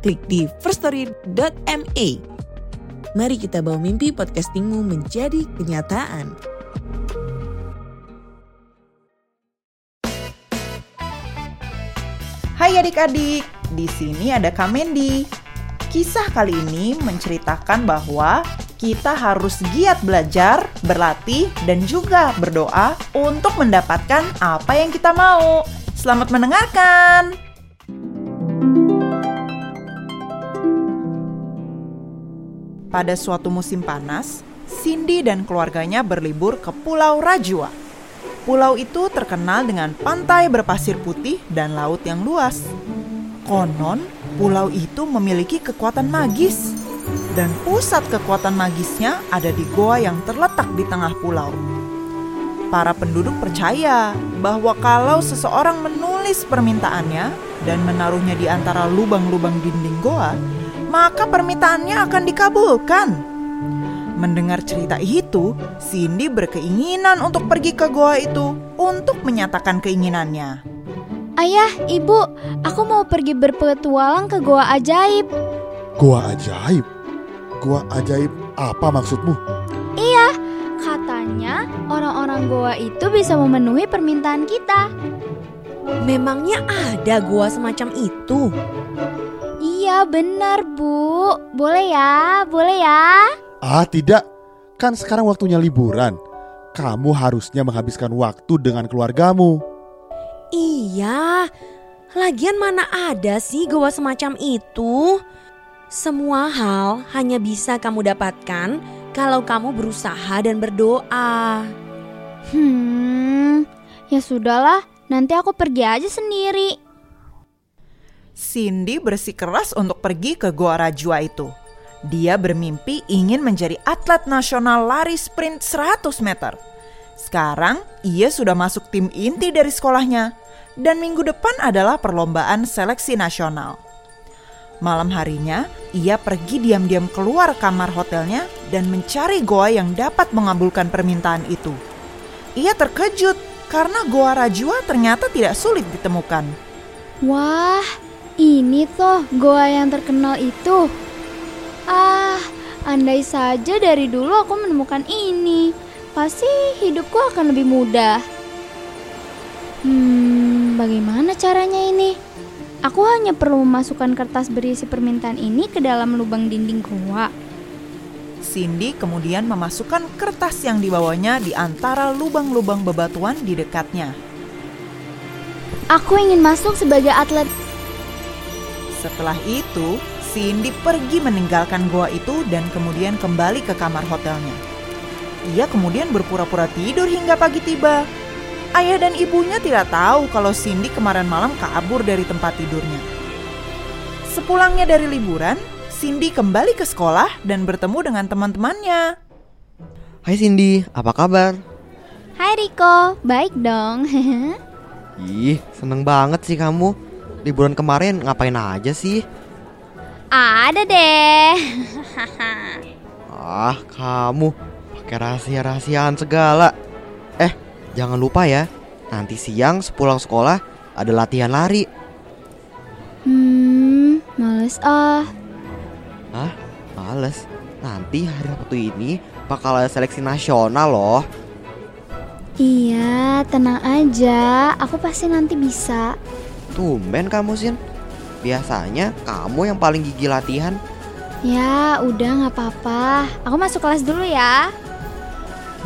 klik di firststory.me. Mari kita bawa mimpi podcastingmu menjadi kenyataan. Hai adik-adik, di sini ada Kamendi. Kisah kali ini menceritakan bahwa kita harus giat belajar, berlatih, dan juga berdoa untuk mendapatkan apa yang kita mau. Selamat mendengarkan! Pada suatu musim panas, Cindy dan keluarganya berlibur ke Pulau Rajua. Pulau itu terkenal dengan pantai berpasir putih dan laut yang luas. Konon, pulau itu memiliki kekuatan magis, dan pusat kekuatan magisnya ada di goa yang terletak di tengah pulau. Para penduduk percaya bahwa kalau seseorang menulis permintaannya dan menaruhnya di antara lubang-lubang dinding goa, maka permintaannya akan dikabulkan. Mendengar cerita itu, Cindy berkeinginan untuk pergi ke goa itu untuk menyatakan keinginannya. Ayah, ibu, aku mau pergi berpetualang ke goa ajaib. Gua ajaib? Gua ajaib apa maksudmu? Iya, katanya orang-orang goa itu bisa memenuhi permintaan kita. Memangnya ada gua semacam itu? Iya, benar, Bu. Boleh ya? Boleh ya? Ah tidak, kan sekarang waktunya liburan. Kamu harusnya menghabiskan waktu dengan keluargamu. Iya, lagian mana ada sih gua semacam itu? Semua hal hanya bisa kamu dapatkan kalau kamu berusaha dan berdoa. Hmm, ya sudahlah. Nanti aku pergi aja sendiri. Cindy bersikeras untuk pergi ke Goa Rajua itu. Dia bermimpi ingin menjadi atlet nasional lari sprint 100 meter. Sekarang ia sudah masuk tim inti dari sekolahnya dan minggu depan adalah perlombaan seleksi nasional. Malam harinya, ia pergi diam-diam keluar kamar hotelnya dan mencari goa yang dapat mengabulkan permintaan itu. Ia terkejut karena goa Rajua ternyata tidak sulit ditemukan. Wah, ini tuh goa yang terkenal itu. Ah, andai saja dari dulu aku menemukan ini, pasti hidupku akan lebih mudah. Hmm, bagaimana caranya ini? Aku hanya perlu memasukkan kertas berisi permintaan ini ke dalam lubang dinding goa. Cindy kemudian memasukkan kertas yang dibawanya di antara lubang-lubang bebatuan di dekatnya. Aku ingin masuk sebagai atlet. Setelah itu, Cindy pergi meninggalkan goa itu dan kemudian kembali ke kamar hotelnya. Ia kemudian berpura-pura tidur hingga pagi tiba. Ayah dan ibunya tidak tahu kalau Cindy kemarin malam kabur dari tempat tidurnya. Sepulangnya dari liburan, Cindy kembali ke sekolah dan bertemu dengan teman-temannya. Hai Cindy, apa kabar? Hai Riko, baik dong. Ih, seneng banget sih kamu. Liburan kemarin ngapain aja sih? Ada deh. Ah, kamu pakai rahasia-rahasiaan segala. Eh, jangan lupa ya. Nanti siang sepulang sekolah ada latihan lari. hmm, males ah. Hah? Males. Nanti hari Sabtu ini bakal ada seleksi nasional loh. Iya, tenang aja. Aku pasti nanti bisa. Tumben kamu, Sin. Biasanya kamu yang paling gigi latihan. Ya, udah nggak apa-apa. Aku masuk kelas dulu ya.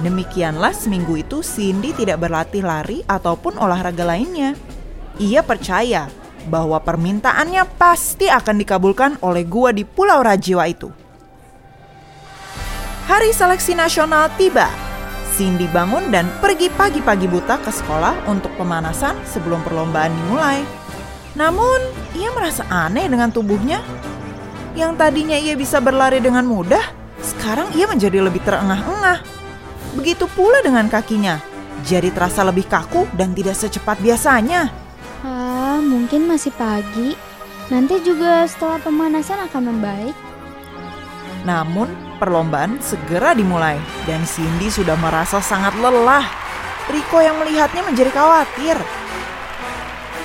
Demikianlah seminggu itu Cindy tidak berlatih lari ataupun olahraga lainnya. Ia percaya bahwa permintaannya pasti akan dikabulkan oleh gua di Pulau Rajiwa itu. Hari seleksi nasional tiba. Cindy bangun dan pergi pagi-pagi buta ke sekolah untuk pemanasan sebelum perlombaan dimulai. Namun, ia merasa aneh dengan tubuhnya. Yang tadinya ia bisa berlari dengan mudah, sekarang ia menjadi lebih terengah-engah. Begitu pula dengan kakinya, jadi terasa lebih kaku dan tidak secepat biasanya. Ah, mungkin masih pagi. Nanti juga setelah pemanasan akan membaik. Namun, perlombaan segera dimulai dan Cindy sudah merasa sangat lelah. Riko yang melihatnya menjadi khawatir.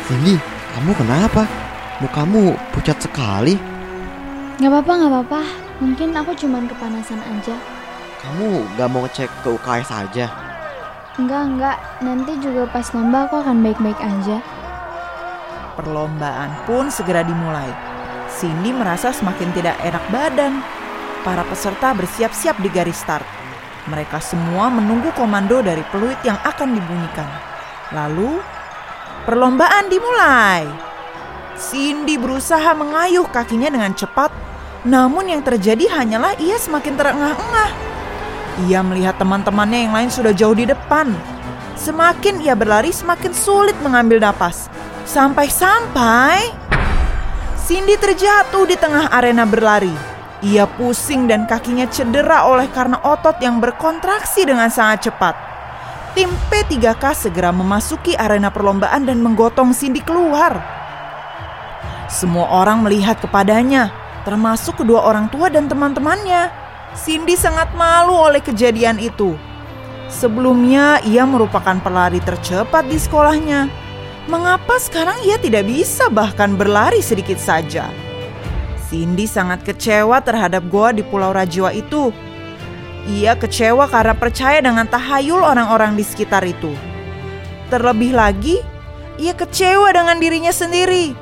Cindy, kamu kenapa? Mukamu pucat sekali. Gak apa-apa, gak apa-apa. Mungkin aku cuman kepanasan aja. Kamu gak mau ngecek ke UKS aja? Enggak, enggak. Nanti juga pas lomba aku akan baik-baik aja. Perlombaan pun segera dimulai. Cindy merasa semakin tidak enak badan. Para peserta bersiap-siap di garis start. Mereka semua menunggu komando dari peluit yang akan dibunyikan. Lalu, perlombaan dimulai. Cindy berusaha mengayuh kakinya dengan cepat, namun yang terjadi hanyalah ia semakin terengah-engah. Ia melihat teman-temannya yang lain sudah jauh di depan. Semakin ia berlari, semakin sulit mengambil napas. Sampai-sampai Cindy terjatuh di tengah arena berlari. Ia pusing dan kakinya cedera oleh karena otot yang berkontraksi dengan sangat cepat. Tim P3K segera memasuki arena perlombaan dan menggotong Cindy keluar. Semua orang melihat kepadanya, termasuk kedua orang tua dan teman-temannya. Cindy sangat malu oleh kejadian itu. Sebelumnya, ia merupakan pelari tercepat di sekolahnya. Mengapa sekarang ia tidak bisa bahkan berlari sedikit saja? Cindy sangat kecewa terhadap goa di Pulau Rajwa itu. Ia kecewa karena percaya dengan tahayul orang-orang di sekitar itu. Terlebih lagi, ia kecewa dengan dirinya sendiri.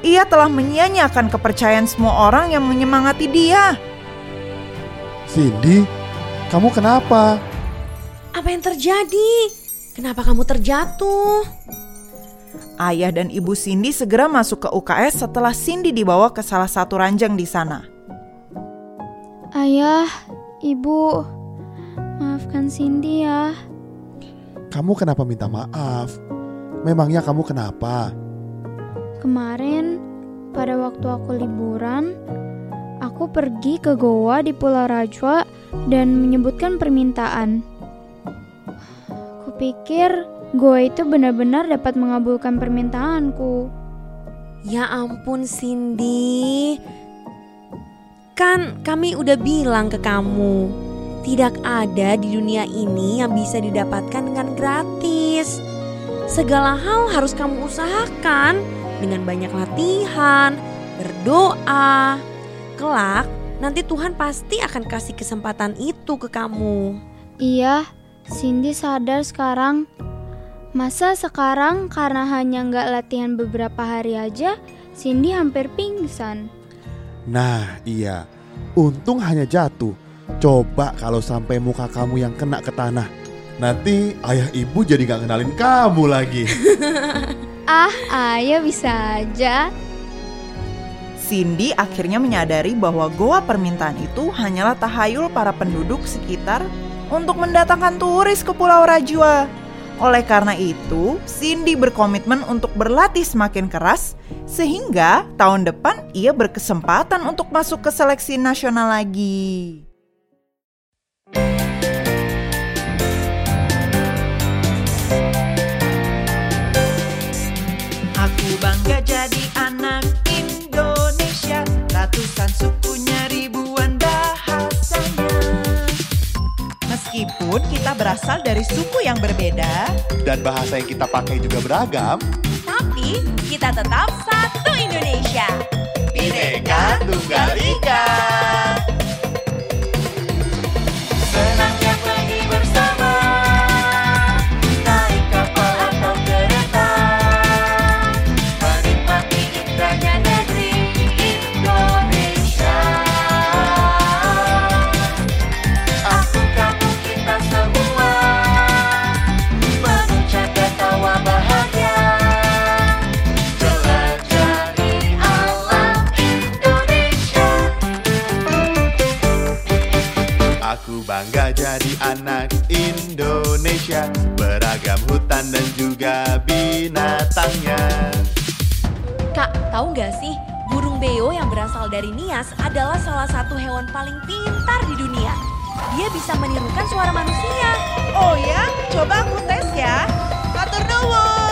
Ia telah menyia-nyiakan kepercayaan semua orang yang menyemangati dia. Cindy, kamu kenapa? Apa yang terjadi? Kenapa kamu terjatuh? Ayah dan ibu Cindy segera masuk ke UKS setelah Cindy dibawa ke salah satu ranjang di sana. Ayah, ibu, maafkan Cindy ya. Kamu kenapa minta maaf? Memangnya kamu kenapa? Kemarin, pada waktu aku liburan, aku pergi ke Goa di Pulau Rajwa dan menyebutkan permintaan. Kupikir Goa itu benar-benar dapat mengabulkan permintaanku. Ya ampun Cindy. Kan kami udah bilang ke kamu, tidak ada di dunia ini yang bisa didapatkan dengan gratis. Segala hal harus kamu usahakan dengan banyak latihan, berdoa. Kelak nanti Tuhan pasti akan kasih kesempatan itu ke kamu. Iya, Cindy sadar sekarang. Masa sekarang karena hanya nggak latihan beberapa hari aja, Cindy hampir pingsan. Nah, iya. Untung hanya jatuh. Coba kalau sampai muka kamu yang kena ke tanah. Nanti ayah ibu jadi gak kenalin kamu lagi. Ah, ayah bisa aja. Cindy akhirnya menyadari bahwa goa permintaan itu hanyalah tahayul para penduduk sekitar untuk mendatangkan turis ke Pulau Rajwa. Oleh karena itu, Cindy berkomitmen untuk berlatih semakin keras sehingga tahun depan ia berkesempatan untuk masuk ke seleksi nasional lagi. Aku bangga jadi anak Indonesia Ratusan sukunya Meskipun kita berasal dari suku yang berbeda Dan bahasa yang kita pakai juga beragam. Tapi kita tetap satu Indonesia. Bineka Tunggal Ika. Bangga jadi anak Indonesia Beragam hutan dan juga binatangnya Kak, tahu nggak sih burung beo yang berasal dari Nias adalah salah satu hewan paling pintar di dunia. Dia bisa menirukan suara manusia. Oh ya, coba aku tes ya. Matur nuwun.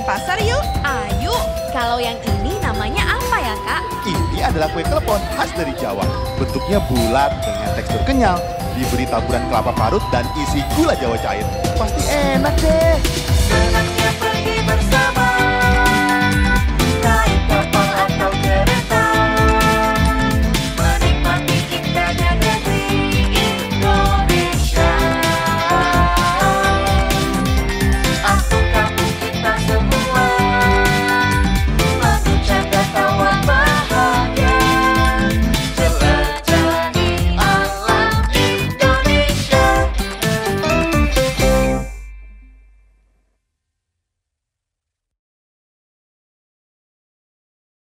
Jajanan pasar yuk. Ayo, kalau yang ini namanya apa ya kak? Ini adalah kue klepon khas dari Jawa. Bentuknya bulat dengan tekstur kenyal, diberi taburan kelapa parut dan isi gula Jawa cair. Pasti enak deh.